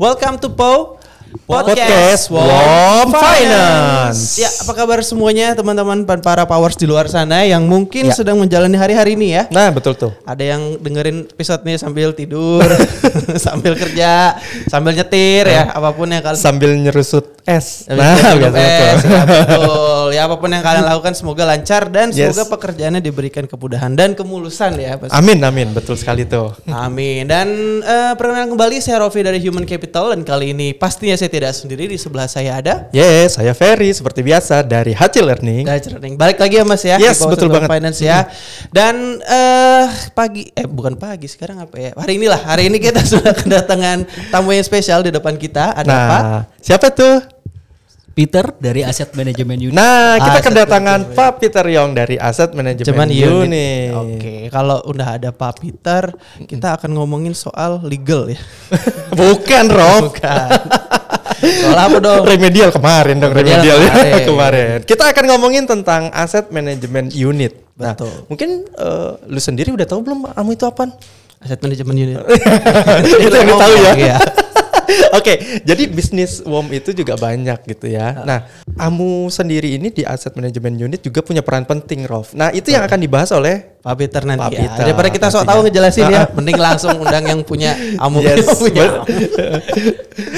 Welcome to PO Podcast Wom Finance. Ya, apa kabar semuanya teman-teman para powers di luar sana yang mungkin Ya. sedang menjalani hari-hari ini ya? Nah, betul tuh. Ada yang dengerin episode ini sambil tidur, sambil kerja, sambil nyetir ya, apa pun yang kalian Sambil nyerusut es. Sambil Nah, biasa es, ya, betul. Ya apa pun yang kalian lakukan semoga lancar dan Yes. semoga pekerjaannya diberikan kemudahan dan kemulusan ya. pasti. Amin, amin. Betul sekali tuh. Amin. Dan eh, perkenalkan kembali saya Rofi dari Human Capital dan kali ini pastinya saya tidak sendiri di sebelah saya ada Yes, saya Ferry seperti biasa dari Hasil Learning. Guys, Learning. Balik lagi ya Mas ya. Yes, betul banget. Finance ya. Dan eh pagi eh bukan pagi sekarang apa ya? Hari inilah. Hari ini kita sudah kedatangan tamu yang spesial di depan kita. Ada nah, apa? siapa tuh? Peter dari Asset Management Unit. Nah, kita Aset kedatangan Pak Peter Yong dari Asset Cuman Management unit. Unit. Oke, kalau udah ada Pak Peter, kita akan ngomongin soal legal ya. Bukan, Rob. Bukan. Soal apa dong? remedial kemarin dong Remedial remedial, ya kemarin. kemarin. Kita akan ngomongin tentang Asset Management Unit. Nah, Betul. mungkin eh, lu sendiri udah tahu belum AMU itu apa? Aset Management Unit. itu yang tahu ya. Oke, jadi bisnis WOM itu juga banyak gitu ya. Nah, Amu sendiri ini di Asset Management Unit juga punya peran penting, Rolf. Nah, itu yang akan dibahas oleh Pak Peter nanti Pak ya. Peter Daripada kita sok tahu ngejelasin ya, mending langsung undang yang punya amu. Yes, yang punya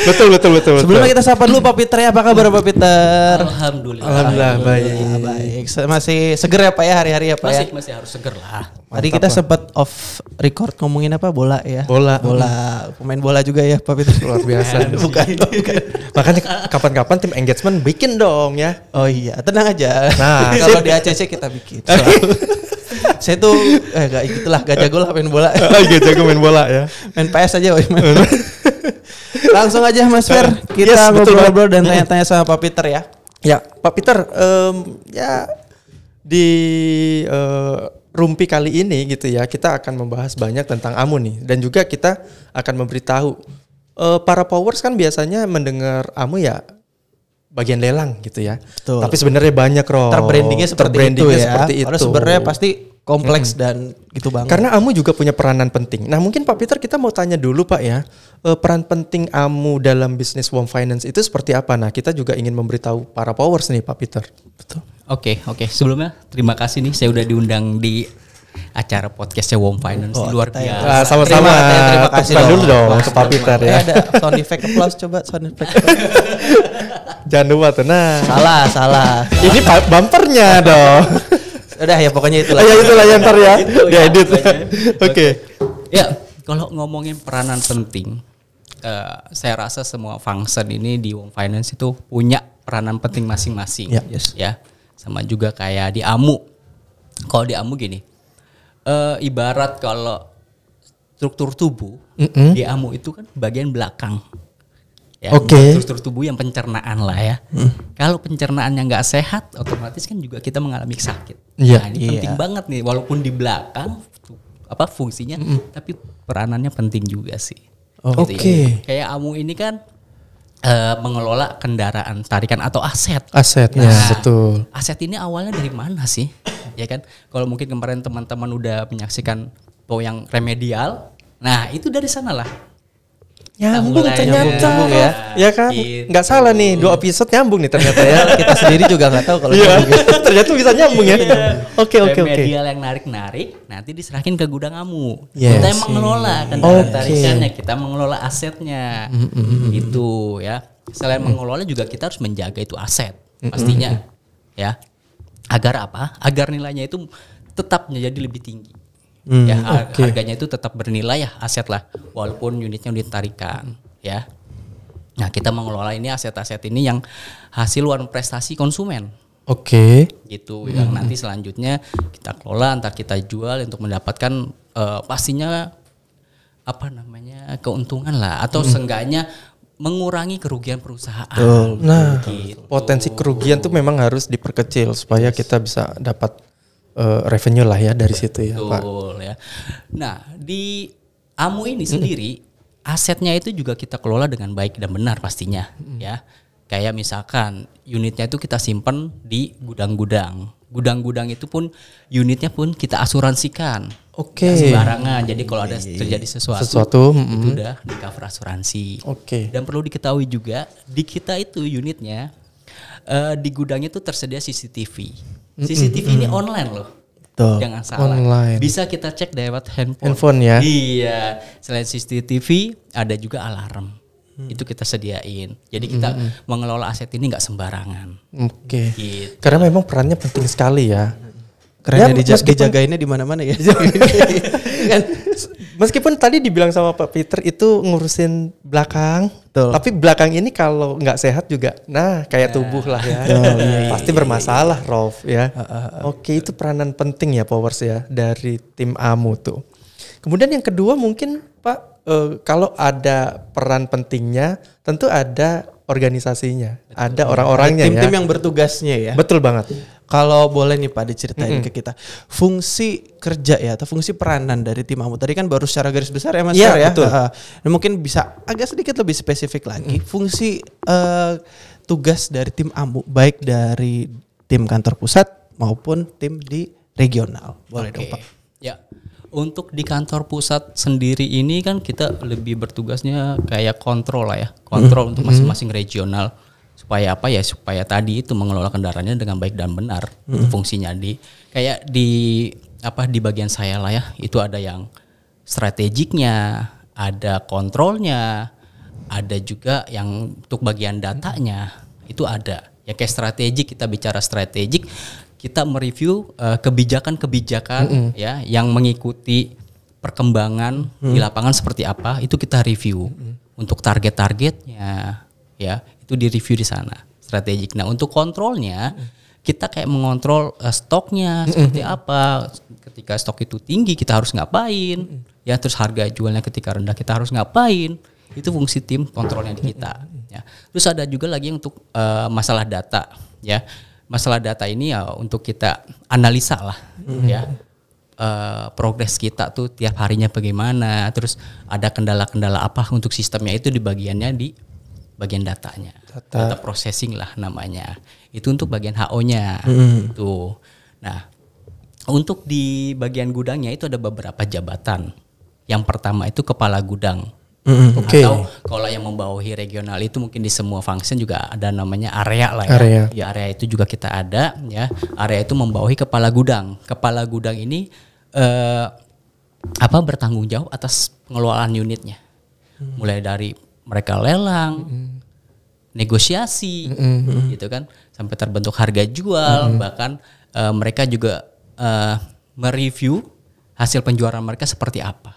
betul betul betul. Sebelumnya kita sapa dulu Pak Peter ya. Apa kabar Pak Peter? Alhamdulillah. Alhamdulillah baik. Ya, baik. Masih seger ya Pak ya hari-hari ya Pak Masih ya. masih harus seger lah. Tadi kita sempat off record ngomongin apa bola ya. Bola. Bola. Pemain bola juga ya Pak Peter. Luar biasa. bukan, bukan. Makanya kapan-kapan tim engagement bikin dong ya. Oh iya, tenang aja. Nah, kalau di ACC kita bikin. Saya tuh eh gak gitulah, gak jago lah main bola. Oh, gitu jago main bola ya. main PS aja woy. Langsung aja Mas Fer, kita Yes, ngobrol-ngobrol dan tanya-tanya sama Pak Peter ya. Ya, Pak Peter, em, ya di eh, Rumpi kali ini gitu ya, kita akan membahas banyak tentang Amu nih, dan juga kita akan memberitahu eh, para powers kan biasanya mendengar Amu ya bagian lelang gitu ya. Betul. Tapi sebenarnya banyak roh. Terbrandingnya seperti Terbrandingnya itu ya. seperti itu. Padahal sebenarnya pasti kompleks dan gitu banget. Karena Amu juga punya peranan penting. Nah mungkin Pak Peter kita mau tanya dulu Pak ya, eh, peran penting Amu dalam bisnis Wom Finance itu seperti apa? Nah kita juga ingin memberitahu para powers nih Pak Peter. Betul. Oke, oke. Sebelumnya terima kasih nih saya udah diundang di acara podcastnya Wom Finance Oh, luar ya. biasa. Ah, sama-sama. Terima, terima, terima kasih dong. dulu dong ke Pak Peter ya. ada sound effect applause coba sound effect. Jangan lupa tuh. Nah, salah, salah. ini bumpernya dong. Udah ya pokoknya itulah. ya itulah yang ntar ya. Itu ya, pokoknya. Oke. Ya, kalau ngomongin peranan penting, eh, saya rasa semua function ini di Wom Finance itu punya peranan penting masing-masing. Ya. Yes. Ya, sama juga kayak di Amu. Kalau di Amu gini, eh, ibarat kalau struktur tubuh Mm-mm. di Amu itu kan bagian belakang. Ya, Oke. struktur tubuh yang pencernaan lah ya. Kalau pencernaannya nggak sehat, otomatis kan juga kita mengalami sakit. Iya. Nah, ini Iya. penting banget nih, walaupun di belakang apa fungsinya, tapi peranannya penting juga sih. Oh, Gitu ya. oke. Kayak Amu ini kan eh, mengelola kendaraan tarikan atau aset. Asetnya Nah, betul. Aset ini awalnya dari mana sih? Ya kan? Kalau mungkin kemarin teman-teman udah menyaksikan bahwa yang remedial, nah itu dari sana lah. Nyambung mulai ternyata. nyambung ya. Ya kan? Gitu. Nggak salah nih, dua episode nyambung nih ternyata ya. kita sendiri juga nggak tahu kalau Iya. gitu. ternyata bisa nyambung ya. Oke oke oke. remedial yang narik-narik nanti diserahin ke gudang kamu. Yes. Kita yang mengelola kendaraan Oke. tarikannya, kita mengelola asetnya. Gitu ya. Selain mengelola juga kita harus menjaga itu aset pastinya. Ya. Agar apa? Agar nilainya itu tetap menjadi lebih tinggi. Hmm, ya, oke. harganya itu tetap bernilai ya aset lah walaupun unitnya udah ditarikan ya. Nah, kita mengelola ini aset-aset ini yang hasil luar prestasi konsumen Oke. gitu yang nanti selanjutnya kita kelola antar kita jual untuk mendapatkan eh, pastinya apa namanya keuntungan lah atau seenggaknya mengurangi kerugian perusahaan. Nah, Gitu. potensi kerugian tuh memang harus diperkecil supaya kita bisa dapat eh, revenue lah ya dari situ ya, Pak. Betul ya. Nah, di Amu ini sendiri asetnya itu juga kita kelola dengan baik dan benar pastinya ya. Kayak misalkan unitnya itu kita simpan di gudang-gudang. Gudang-gudang itu pun unitnya pun kita asuransikan Oke. Nggak sembarangan. Jadi kalau ada terjadi sesuatu, Sesuatu, itu mm-mm. udah di cover asuransi. Oke. Dan perlu diketahui juga di kita itu unitnya eh, di gudangnya itu tersedia CCTV. CCTV ini online loh. Betul. Jangan salah. Online. Bisa kita cek lewat handphone. Handphone ya. Iya. Selain CCTV ada juga alarm. Itu kita sediain. Jadi kita mengelola aset ini nggak sembarangan. Oke. Gitu. Karena memang perannya penting sekali ya. Kerennya Ya, dija- meskipun- dijagainnya di mana-mana ya. kan Meskipun tadi dibilang sama Pak Peter itu ngurusin belakang, Betul. tapi belakang ini kalau nggak sehat juga, nah kayak tubuh lah ya, pasti bermasalah, Rolf ya. Oke, itu peranan penting ya Powers ya dari tim AMU tuh. Kemudian yang kedua mungkin Pak, eh, kalau ada peran pentingnya, tentu ada organisasinya, ada orang-orangnya ya. tim-tim yang bertugasnya ya. Betul banget. Kalau boleh nih Pak diceritain ke kita fungsi kerja ya atau fungsi peranan dari tim AMU tadi kan baru secara garis besar ya Mas Fer ya. betul. Nah, mungkin bisa agak sedikit lebih spesifik lagi fungsi eh, tugas dari tim AMU baik dari tim kantor pusat maupun tim di regional. Boleh dong Oke. Pak. Ya. Untuk di kantor pusat sendiri ini kan kita lebih bertugasnya kayak kontrol lah ya. Kontrol untuk masing-masing regional. Supaya apa ya? Supaya tadi itu mengelola kendaraannya dengan baik dan benar. Fungsinya di kayak di apa di bagian saya lah ya. Itu ada yang strategiknya, ada kontrolnya, ada juga yang untuk bagian datanya itu ada. Ya kayak strategik kita bicara strategik, kita mereview eh, kebijakan-kebijakan ya yang mengikuti perkembangan di lapangan seperti apa itu kita review untuk target-targetnya ya itu di review di sana strategik. Nah untuk kontrolnya kita kayak mengontrol eh, stoknya seperti apa. Ketika stok itu tinggi kita harus ngapain? Ya terus harga jualnya ketika rendah kita harus ngapain? Itu fungsi tim kontrolnya di kita. Ya. Terus ada juga lagi untuk eh, masalah data. Ya masalah data ini ya untuk kita analisa lah. Ya eh, progres kita tuh tiap harinya bagaimana. Terus ada kendala-kendala apa untuk sistemnya itu di bagiannya di bagian datanya. Data, processing lah namanya. Itu untuk bagian HO-nya. Itu. Nah, untuk di bagian gudangnya itu ada beberapa jabatan. Yang pertama itu kepala gudang. Oke. Atau kalau yang membawahi regional itu mungkin di semua function juga ada namanya area lah ya. Area. Ya area itu juga kita ada ya. Area itu membawahi kepala gudang. Kepala gudang ini eh, apa bertanggung jawab atas pengelolaan unitnya. Mulai dari mereka lelang, negosiasi gitu kan. Sampai terbentuk harga jual bahkan eh, mereka juga eh, mereview hasil penjualan mereka seperti apa.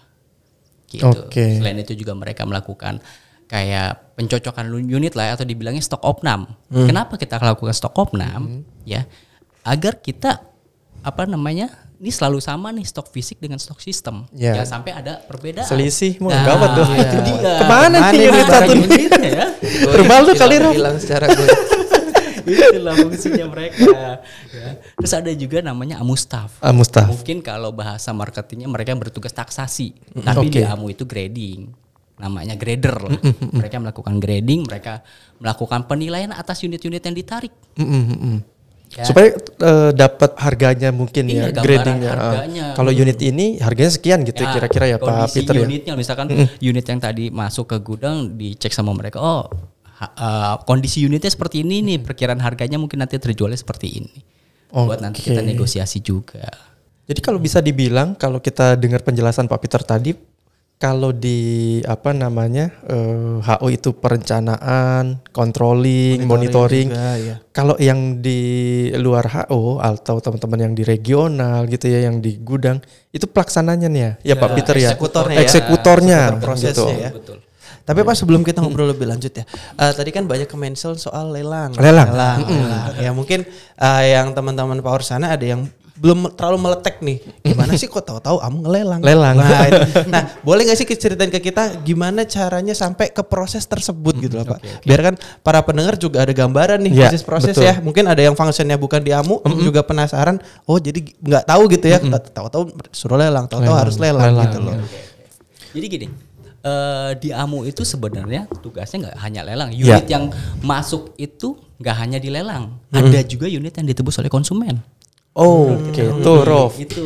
Gitu. Oke. selain itu juga mereka melakukan kayak pencocokan unit lah atau dibilangnya stok opnam. Kenapa kita lakukan stok opnam? Ya agar kita apa namanya ini selalu sama nih stok fisik dengan stok sistem Ya. jangan sampai ada perbedaan Selisih, mau Nah, gawat tuh. itu dia Ke mana unit barang satu unitnya ya Rumah lu kali, Rob. Hilang secara gue. itulah fungsinya mereka ya. terus ada juga namanya amustaf Ah, Mustaf. mungkin kalau bahasa marketingnya mereka bertugas taksasi tapi di Oke. amu itu grading namanya grader lah mereka melakukan grading mereka melakukan penilaian atas unit-unit yang ditarik Mm, mm, mm, mm. Ya. Supaya eh, dapat harganya mungkin Iya, ya gradingnya. Ah. harganya. Kalau unit ini harganya sekian gitu kira-kira ya Pak kondisi Peter ya. unitnya misalkan unit yang tadi masuk ke gudang dicek sama mereka oh eh, kondisi unitnya seperti ini nih perkiraan harganya mungkin nanti terjualnya seperti ini buat nanti kita negosiasi juga Jadi kalau bisa dibilang kalau kita dengar penjelasan Pak Peter tadi kalau di apa namanya eh, HO itu perencanaan, controlling, monitoring. juga, ya. Kalau yang di luar HO atau teman-teman yang di regional gitu ya, yang di gudang itu pelaksananya nih ya, ya Pak Peter ya. eksekutornya ya. Eksekutornya, Eksekutor prosesnya gitu. ya. betul Tapi Pak sebelum kita ngobrol lebih lanjut ya, eh, tadi kan banyak kemention soal lelang. Lelang. lelang. Ya mungkin eh, yang teman-teman Power sana ada yang belum terlalu meletek nih. Gimana sih kok tahu-tahu kamu ngelelang? Lelang. Nah, itu. nah, boleh nggak sih ceritain ke kita gimana caranya sampai ke proses tersebut gitu loh Pak. Biar kan para pendengar juga ada gambaran nih Ya, proses-proses betul. ya. Mungkin ada yang fungsinya bukan di AMU juga penasaran. Oh jadi nggak tahu gitu ya. Tahu-tahu suruh lelang, tahu-tahu Lelang. harus lelang, Lelang. gitu loh. Jadi gini, eh, di AMU itu sebenarnya tugasnya nggak hanya lelang. Unit yang masuk itu nggak hanya dilelang, ada juga unit yang ditebus oleh konsumen. Oh, Oke, tuh Rof. Itu.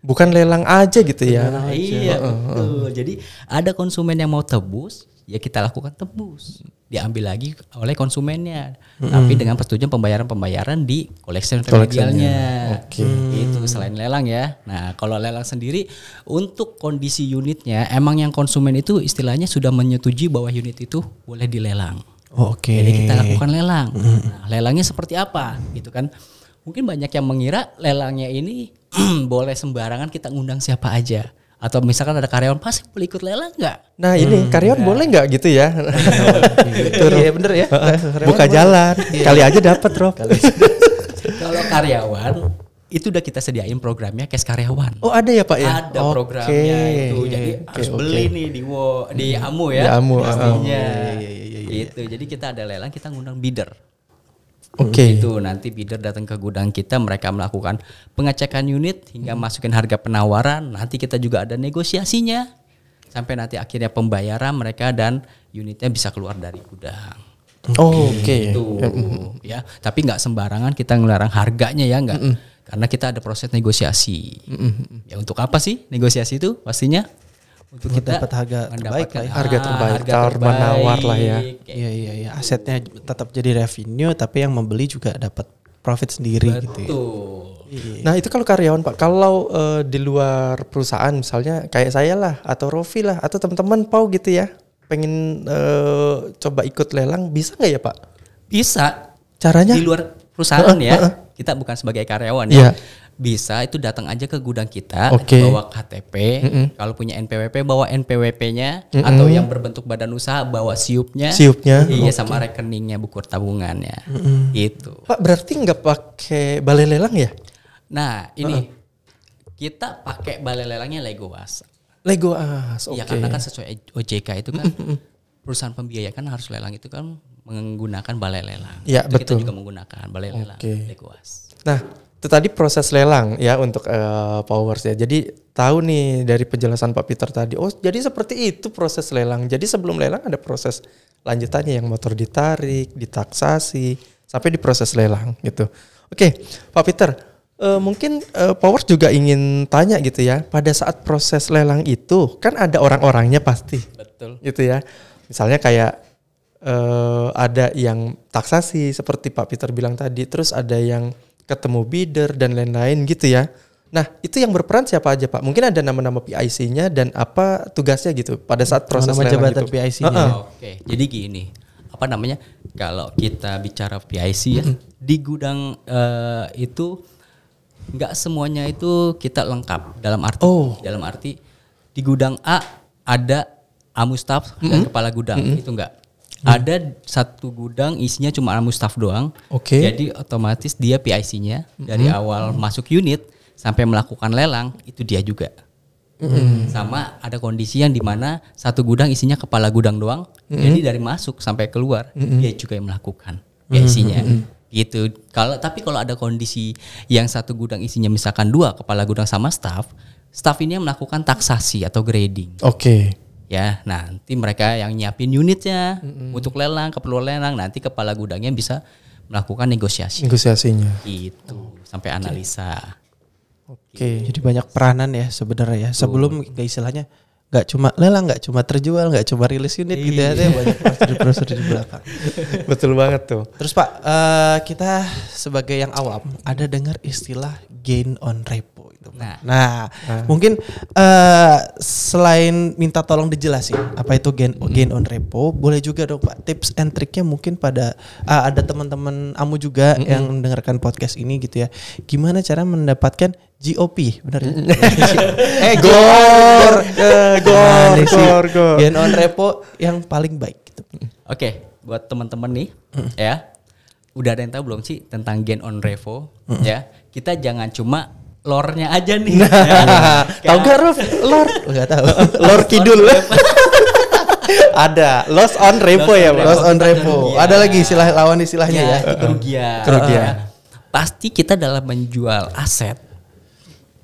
Bukan lelang aja gitu ya. Nah, iya betul. Jadi ada konsumen yang mau tebus, ya kita lakukan tebus. Diambil lagi oleh konsumennya, tapi dengan persetujuan pembayaran-pembayaran di collection remedialnya. Oke. Itu selain lelang ya. Nah kalau lelang sendiri untuk kondisi unitnya, emang yang konsumen itu istilahnya sudah menyetujui bahwa unit itu boleh dilelang. Oke. Jadi kita lakukan lelang. Nah, lelangnya seperti apa? Gitu kan. Mungkin banyak yang mengira lelangnya ini boleh sembarangan kita ngundang siapa aja. Atau misalkan ada karyawan pasti boleh ikut lelang nggak? Nah ini karyawan boleh nggak gitu ya? Iya bener ya. Buka jalan. Kali aja dapat Rob. Kalau karyawan itu udah kita sediain programnya cash karyawan. Oh ada ya Pak ya? Ada Oke. programnya itu. Jadi Oke, harus oke. beli nih di wo, di Amu ya. Di Amu, pastinya. iya, Gitu. Jadi kita ada lelang kita ngundang bidder. Oke. Itu nanti bidder datang ke gudang kita, mereka melakukan pengecekan unit hingga masukin harga penawaran. Nanti kita juga ada negosiasinya sampai nanti akhirnya pembayaran mereka dan unitnya bisa keluar dari gudang. Oh, Oke. Itu ya, tapi nggak sembarangan kita ngelarang harganya ya nggak, karena kita ada proses negosiasi. Ya untuk apa sih negosiasi itu? Pastinya untuk kita dapat harga terbaik lah ya. Harga terbaik, tawar menawar lah ya. Iya iya iya. Asetnya tetap jadi revenue, tapi yang membeli juga dapat profit sendiri gitu ya. Betul. Nah itu kalau karyawan Pak, kalau eh, di luar perusahaan misalnya kayak saya lah atau Rofi lah atau teman-teman Pau gitu ya, pengen eh, coba ikut lelang bisa nggak ya Pak? Bisa Caranya? di luar perusahaan ya. Kita bukan sebagai karyawan Iya. ya. Bisa itu datang aja ke gudang kita, Oke. bawa KTP. Kalau punya NPWP bawa NPWP-nya atau yang berbentuk badan usaha bawa siupnya. Siupnya, Iya sama rekeningnya buku tabungannya. Itu. Pak berarti nggak pakai balai lelang ya? Nah, ini kita pakai balai lelangnya Legoas. Lego as, oke. Ya karena kan sesuai OJK itu kan perusahaan pembiayaan kan harus lelang itu kan menggunakan balai lelang. Iya, itu betul. Kita juga menggunakan balai lelang Oke. Legoas. Nah, itu tadi proses lelang ya untuk eh, Powers ya. Jadi tahu nih dari penjelasan Pak Peter tadi. Oh, jadi seperti itu proses lelang. Jadi sebelum lelang ada proses lanjutannya yang motor ditarik, ditaksasi sampai di proses lelang gitu. Oke, Pak Peter, eh, mungkin eh, Powers juga ingin tanya gitu ya. Pada saat proses lelang itu kan ada orang-orangnya pasti Betul. gitu ya. Misalnya kayak eh, ada yang taksasi seperti Pak Peter bilang tadi, terus ada yang ketemu bidder dan lain-lain gitu ya. Nah, itu yang berperan siapa aja Pak? Mungkin ada nama-nama PIC-nya dan apa tugasnya gitu pada saat proses Nama lelang jabatan gitu. PIC-nya. Heeh. Oke, jadi gini, apa namanya? Kalau kita bicara PIC ya, di gudang eh, itu nggak semuanya itu kita lengkap dalam arti Oh. dalam arti di gudang A ada amu staff dan kepala gudang itu enggak. Ada satu gudang isinya cuma amu staff doang. Oke. Jadi otomatis dia PIC-nya dari awal masuk unit sampai melakukan lelang itu dia juga. Sama ada kondisi yang di mana satu gudang isinya kepala gudang doang, jadi dari masuk sampai keluar dia juga yang melakukan PIC-nya. Gitu. Kalau tapi kalau ada kondisi yang satu gudang isinya misalkan dua kepala gudang sama staff, staff ini yang melakukan taksasi atau grading. Oke. Ya, nanti mereka yang nyiapin unitnya untuk lelang, keperluan lelang, nanti kepala gudangnya bisa melakukan negosiasi Negosiasinya. itu sampai analisa. Oke. Jadi banyak peranan ya sebenarnya ya. Sebelum kayak istilahnya nggak cuma lelang, nggak cuma terjual, nggak cuma rilis unit gitu ya. Ada banyak prosedur-prosedur di belakang. Betul banget tuh. Terus Pak, eh, kita sebagai yang awam ada dengar istilah gain on repo itu. Pak. Nah. Nah, mungkin eh, selain minta tolong dijelasin apa itu gain gain on repo, boleh juga dong Pak tips and triknya mungkin pada ah, ada teman-teman amu juga yang mendengarkan podcast ini gitu ya. Gimana cara mendapatkan GOP, benar ya? eh, Gor, eh, gor, Nah, sih gor, gor. Gain on repo yang paling baik gitu. Oke, buat teman-teman nih, ya, udah ada yang tahu belum sih tentang gain on revo? Ya, kita jangan cuma lore-nya aja nih. ya. Tahu gak Rof? Lord. Enggak tahu. Lord Kidul. ada. Loss on repo ya, Pak. Loss on repo. kerugian. Ada lagi istilah lawan istilahnya ya. itu kerugian. Kerugian. Ya. Pasti kita dalam menjual aset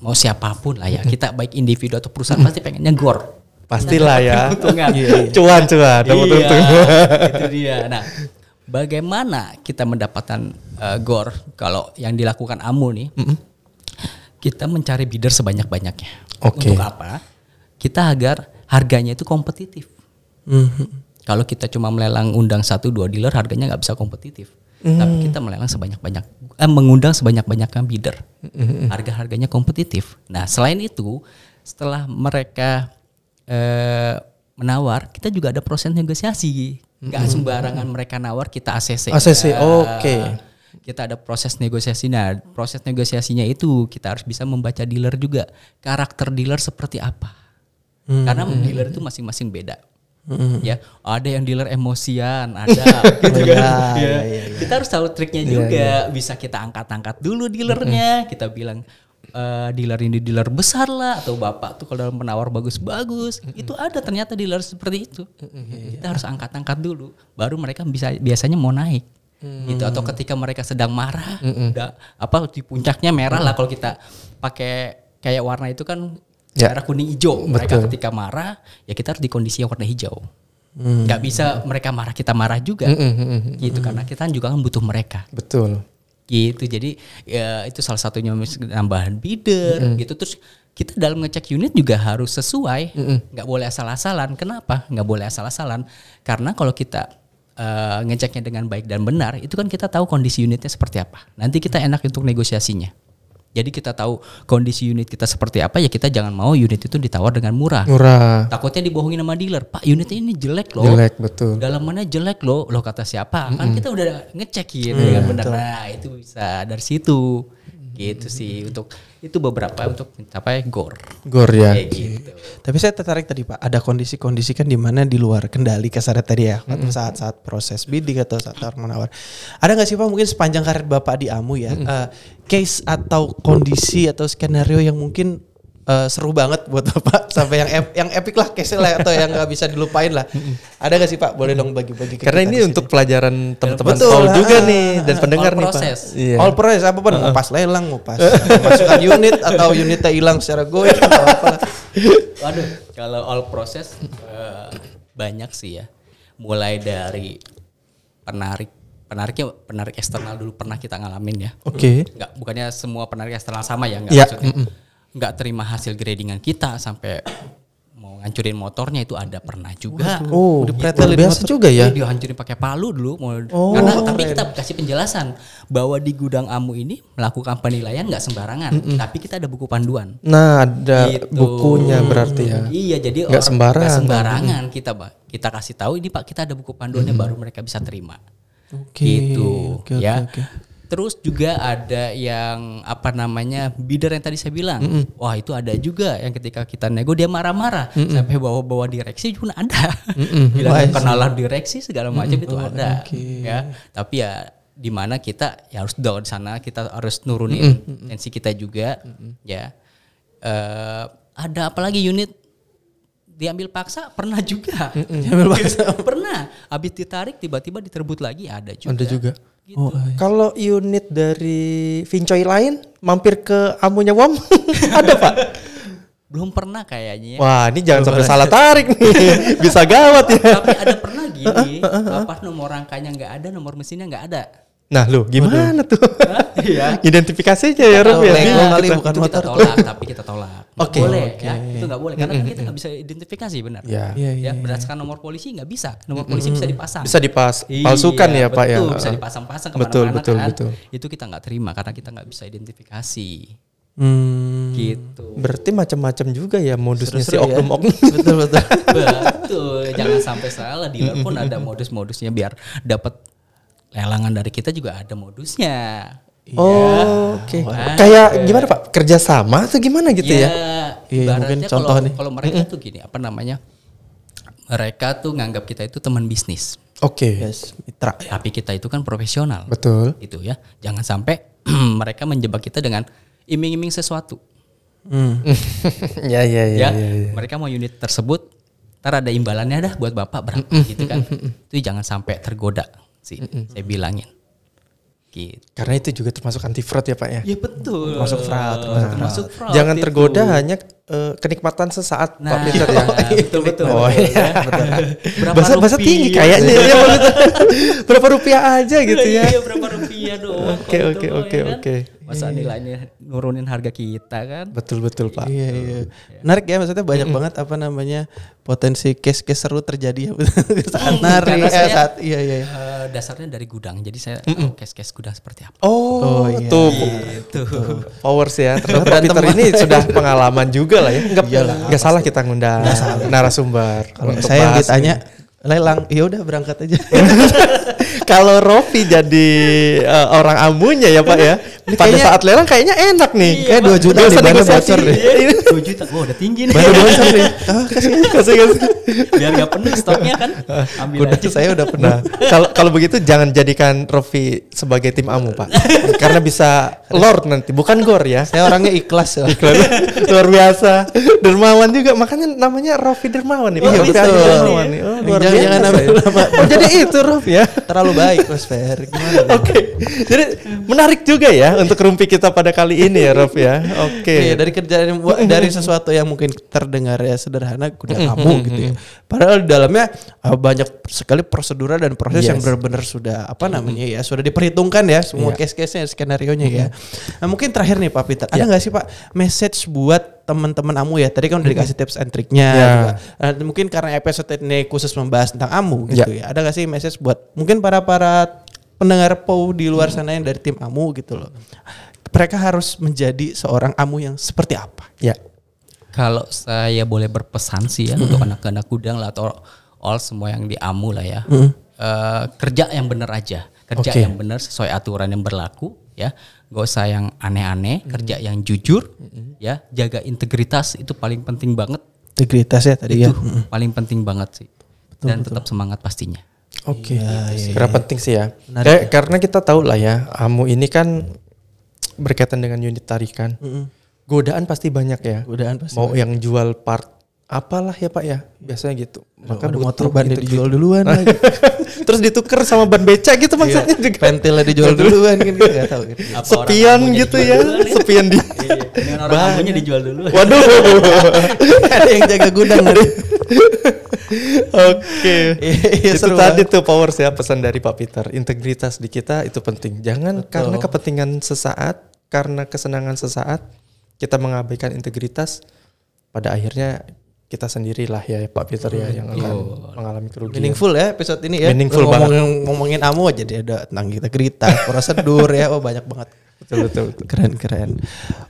mau siapa pun lah ya, kita baik individu atau perusahaan pasti pengennya gor. Pastilah ya. Keuntungan. Cuan, cuan. Dapat Iya, untung. itu dia. Nah, bagaimana kita mendapatkan eh, gor kalau yang dilakukan Amu nih? Kita mencari bidder sebanyak-banyaknya. Oke. Untuk apa? Kita agar harganya itu kompetitif. Mhm. Kalau kita cuma melelang undang satu dua dealer harganya nggak bisa kompetitif. Tapi kita melelang sebanyak-banyak, eh, mengundang sebanyak-banyaknya bidder. Harga-harganya kompetitif. Nah selain itu, setelah mereka eh, menawar, kita juga ada proses negosiasi. Nggak sembarangan mereka nawar kita ACC. ACC, Nggak. oke. Kita ada proses negosiasi. Nah proses negosiasinya itu kita harus bisa membaca dealer juga karakter dealer seperti apa. Karena dealer itu masing-masing beda. Ya, ada yang dealer emosian, ada gitu iya, kan. iya, Ya. iya, Kita harus tahu triknya juga. Bisa kita angkat-angkat dulu dealernya. Kita bilang eh, dealer ini dealer besar lah atau bapak tuh kalau dalam penawar bagus-bagus. Itu ada ternyata dealer seperti itu. Kita harus angkat-angkat dulu. Baru mereka bisa biasanya mau naik. Gitu. Atau ketika mereka sedang marah, udah apa di puncaknya merah lah kalau kita pakai kayak warna itu kan Ya. merah kuning hijau. Mereka Betul. ketika marah ya kita harus di kondisi yang warna hijau. nggak bisa mereka marah kita marah juga. Gitu karena kita juga kan butuh mereka. Betul. gitu jadi ya itu salah satunya nambahan bidder gitu. Terus kita dalam ngecek unit juga harus sesuai. Nggak boleh asal-asalan. Kenapa? Nggak boleh asal-asalan. Karena kalau kita eh, ngeceknya dengan baik dan benar itu kan kita tahu kondisi unitnya seperti apa. Nanti kita enak untuk negosiasinya. Jadi kita tahu kondisi unit kita seperti apa ya kita jangan mau unit itu ditawar dengan murah. Murah. takutnya dibohongin sama dealer pak unit ini jelek loh. Jelek betul. dalamannya jelek loh. Lo kata siapa? Kan kita udah ngecek gitu dengan benar. nah itu bisa dari situ gitu sih untuk itu beberapa untuk mencapai gor. Gor ya. kayak gitu. Tapi saya tertarik tadi Pak, ada kondisi-kondisi kan di mana di luar kendali kasarannya tadi ya, waktu saat-saat proses bidding atau saat tawar menawar. Ada nggak sih Pak mungkin sepanjang karir Bapak di AMU ya, eh, case atau kondisi atau skenario yang mungkin eh, seru banget buat Bapak sampai yang ep- yang epic lah case lah atau yang nggak bisa dilupain lah. Ada nggak sih Pak? Boleh dong bagi-bagi Karena kita ini untuk pelajaran teman-teman. Paul juga Ah, nih dan pendengar all nih process. Pak. Iya. All proses apa pun mau pas lelang, mau pas masukkan unit atau unitnya hilang secara goyang atau apa. waduh kalau all proses eh, banyak sih ya mulai dari penarik penariknya penarik eksternal dulu pernah kita ngalamin ya Oke. nggak bukannya semua penarik eksternal sama ya nggak Iya, maksudnya nggak terima hasil gradingan kita sampai mau ngancurin motornya itu ada pernah juga Oh, Udah luar pretelin biasa motor. juga ya. Iya, dihancurin pakai palu dulu mau karena tapi kita kasih penjelasan bahwa di gudang amu ini melakukan penilaian nggak sembarangan tapi kita ada buku panduan Nah, ada Gitu. bukunya berarti ya. Iya, jadi Nggak sembarangan. nggak sembarangan kita, Pak. Kita kasih tahu ini Pak, kita ada buku panduannya baru mereka bisa terima. Oke, gitu, oke, oke, ya. oke. Terus juga ada yang apa namanya bidder yang tadi saya bilang, wah itu ada juga yang ketika kita nego dia marah-marah. Sampai bawa-bawa direksi pun ada, bilang Wah, kenalan direksi segala macam itu ada, oke. ya. Tapi ya di mana kita ya harus down di sana kita harus nurunin tensi kita juga, ya. Eh, ada apalagi unit diambil paksa pernah juga, diambil paksa pernah, habis ditarik tiba-tiba diterbut lagi ada juga. Ada juga. Gitu. Oh, iya. Kalau unit dari Vincoy lain mampir ke amunya Wam ada Pak? Belum pernah kayaknya ya. Wah, ini jangan sampai salah tarik nih. Bisa gawat ya. Tapi ada pernah gini, apa nomor rangkanya nggak ada, nomor mesinnya nggak ada. Nah, lu gimana tuh? Iya. Identifikasinya ya, Rob ya. Lego kali Itu bukan kita motor. tolak, tapi kita tolak. Nggak Oke. boleh ya, itu nggak boleh karena kan kita nggak bisa identifikasi benar. Ya. Iya, iya, Ya, berdasarkan nomor polisi nggak bisa, nomor polisi bisa dipasang. Bisa dipas Iya, palsukan ya, Pak ya. betul, Bisa dipasang-pasang Betul, betul, kan. betul. Itu kita nggak terima karena kita nggak bisa identifikasi. Hmm. Gitu. Berarti macam-macam juga ya modusnya si Seru-seru ya. oknum-oknum. betul betul. Betul, jangan sampai salah. Dealer pun ada modus-modusnya biar dapat lelangan dari kita juga ada modusnya. Oh, oke. Wah. Kayak gimana Pak? Kerjasama atau gimana gitu ya? Iya, ibaratnya mungkin kalau contoh nih. kalau mereka tuh gini, apa namanya? Mereka tuh nganggap kita itu teman bisnis. Oke. Yes, mitra. ya. Tapi kita itu kan profesional. Betul. Gitu ya. Jangan sampai mereka menjebak kita dengan iming-iming sesuatu. Hmm. ya, ya, ya, ya, ya, ya. mereka mau unit tersebut ntar ada imbalannya dah buat bapak berapa gitu kan itu jangan sampai tergoda sih saya bilangin gitu Karena itu juga termasuk anti fraud ya Pak ya. ya betul Termasuk fraud, termasuk termasuk fraud Jangan itu. tergoda hanya eh, kenikmatan sesaat Pak nah Peter ya. betul betul Oh, iya. berapa Bahasa bahasa rupiah? tinggi kayaknya ya Pak. Berapa rupiah aja gitu ya. iya berapa rupiah doang Oke oke oke ya kan? oke. Masa nilainya nurunin harga kita kan? Betul betul Pak. Iya iya. Menarik ya maksudnya banyak banget apa namanya potensi case-case seru terjadi ya saat nari Karena eh, saya- saat iya iya. Dasarnya dari gudang, jadi saya tahu case-case gudang seperti apa. Oh, Oh, iya. tuh. Powers ya. Ternyata Pak Peter ini sudah pengalaman juga lah ya. Enggak Iyalah, enggak salah kita ngundang narasumber Kalau untuk saya yang ditanya lelang, ya udah berangkat aja. Kalau Rofi jadi eh, orang amunya ya Pak ya. Pada kayaknya- saat lelang kayaknya enak nih. Kayak 2 juta Nggak nih, bahannya negosiasi. bocor deh. Iya, iya. 2 juta, wah udah tinggi nih. Baru bocor nih. Ah, Kasih kasih. Biar gak penuh stoknya kan, ambil Udah aja. saya udah pernah. Nah, kalau kalau begitu jangan jadikan Rofi sebagai tim amu, Pak. Karena bisa Lord nanti, bukan Gor ya. Saya orangnya ikhlas ya. luar biasa. Dermawan juga, makanya namanya Rofi Dermawan nih. Pak. Iya, Rofi betul. Adi Dermawan nih. Oh, luar Jangan- jangan ambil ya. nama. Oh, jadi itu Rofi ya. Terlalu baik Mas Fer. Gimana? Oke. Jadi menarik juga ya untuk rumpi kita pada kali ini ya, Rof ya. Oke. Iya dari kerjaan dari sesuatu yang mungkin terdengar ya sederhana kuda kamu gitu ya. Padahal di dalamnya uh, banyak sekali prosedur dan proses yang Yes. benar-benar sudah apa namanya ya sudah diperhitungkan ya semua Iya. case-case-nya skenario nya ya. Nah, mungkin terakhir nih Pak Peter, ada Iya. nggak sih Pak message buat teman-teman amu ya? Tadi kan udah dikasih tips and triknya. Iya. juga. Nah, mungkin karena episode ini khusus membahas tentang amu gitu Iya. ya. Ada nggak sih message buat mungkin para para pendengar POU di luar sana yang dari tim amu gitu loh. Mereka harus menjadi seorang amu yang seperti apa? Ya. Kalau saya boleh berpesan sih ya untuk anak-anak gudang lah atau all semua yang diamu lah ya. Eh, kerja yang benar aja. Kerja Oke. yang benar sesuai aturan yang berlaku ya. Gak usah yang aneh-aneh, kerja yang jujur ya. Jaga integritas itu paling penting banget. Integritas ya tadi ya. Itu paling penting banget sih. Dan tetap semangat pastinya. Oke. Iya, Karena penting sih ya. Menarik Kayak- karena kita tahu lah ya, amu ini kan berkaitan dengan unit tarikan. Godaan pasti banyak ya. Godaan pasti Mau yang jual part apalah ya Pak ya, biasanya gitu. Maka butuh motor bannya integritas. dijual duluan lagi. Terus ditukar sama ban beca gitu maksudnya. juga. Pentilnya dijual duluan kan kita nggak tahu gitu. Apa Sepian gitu ya, duluan sepian di. Iya, orang amunya dijual dulu. Waduh. Ada yang jaga gudang nanti. Oke. Iya, itu seru tadi banget. tuh power ya pesan dari Pak Peter. Integritas di kita itu penting. Jangan karena kepentingan sesaat, karena kesenangan sesaat kita mengabaikan integritas pada akhirnya kita sendirilah ya Pak Peter ya yang akan mengalami kerugian. Meaningful ya episode ini ya. Meaningful ngomongin, ngomongin amu aja dia ada tentang integritas, prosedur ya. Oh banyak banget. Betul betul. betul. Keren keren.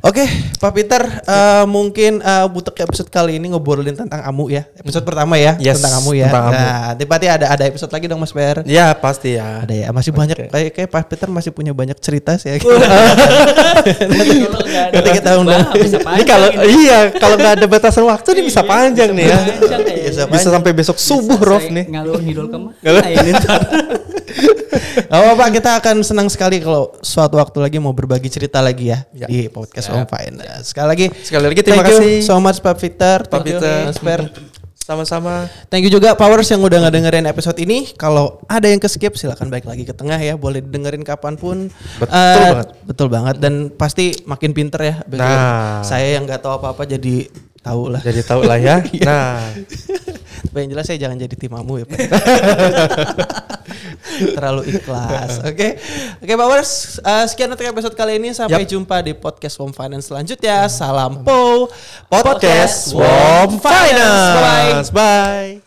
Oke, Pak Peter, eh, mungkin eh, butuh episode kali ini ngobrolin tentang amu ya. Episode pertama ya Yes, tentang amu ya. tentang amu. Nah, nanti ada ada episode lagi dong Mas Per. Ya pasti ya. Ada ya, masih banyak kayak kayak Pak Peter masih punya banyak cerita sih ya. Nanti kita undang. Ini kalau iya kalau nggak ada batasan waktu nih bisa Iya, panjang nih ya. Bisa sampai besok subuh Rof nih. Ngalur ngidul ke mana ini Oh Pak, kita akan senang sekali kalau suatu waktu lagi mau berbagi cerita lagi ya, Ya. di podcast Om Fine. Sekali lagi, Sekali lagi terima thank you kasih. so much Pak Peter, Pak Peter. Mas. Sama-sama. Thank you juga Powers yang udah ngedengerin episode ini. Kalau ada yang keskip silahkan balik lagi ke tengah ya. Boleh dengerin kapan pun. Betul Eh, banget. Betul banget. Dan pasti makin pinter ya. Nah. Saya yang nggak tahu apa-apa jadi tahu lah. Jadi tahu lah ya. Nah, Tapi yang jelas saya jangan jadi timamu ya Pak. Terlalu ikhlas. Oke. Oke Powers. eh, sekian untuk episode kali ini. Sampai Yap. jumpa di podcast Home Finance selanjutnya. Salam Po. podcast Swamp Finance. Bye. Bye.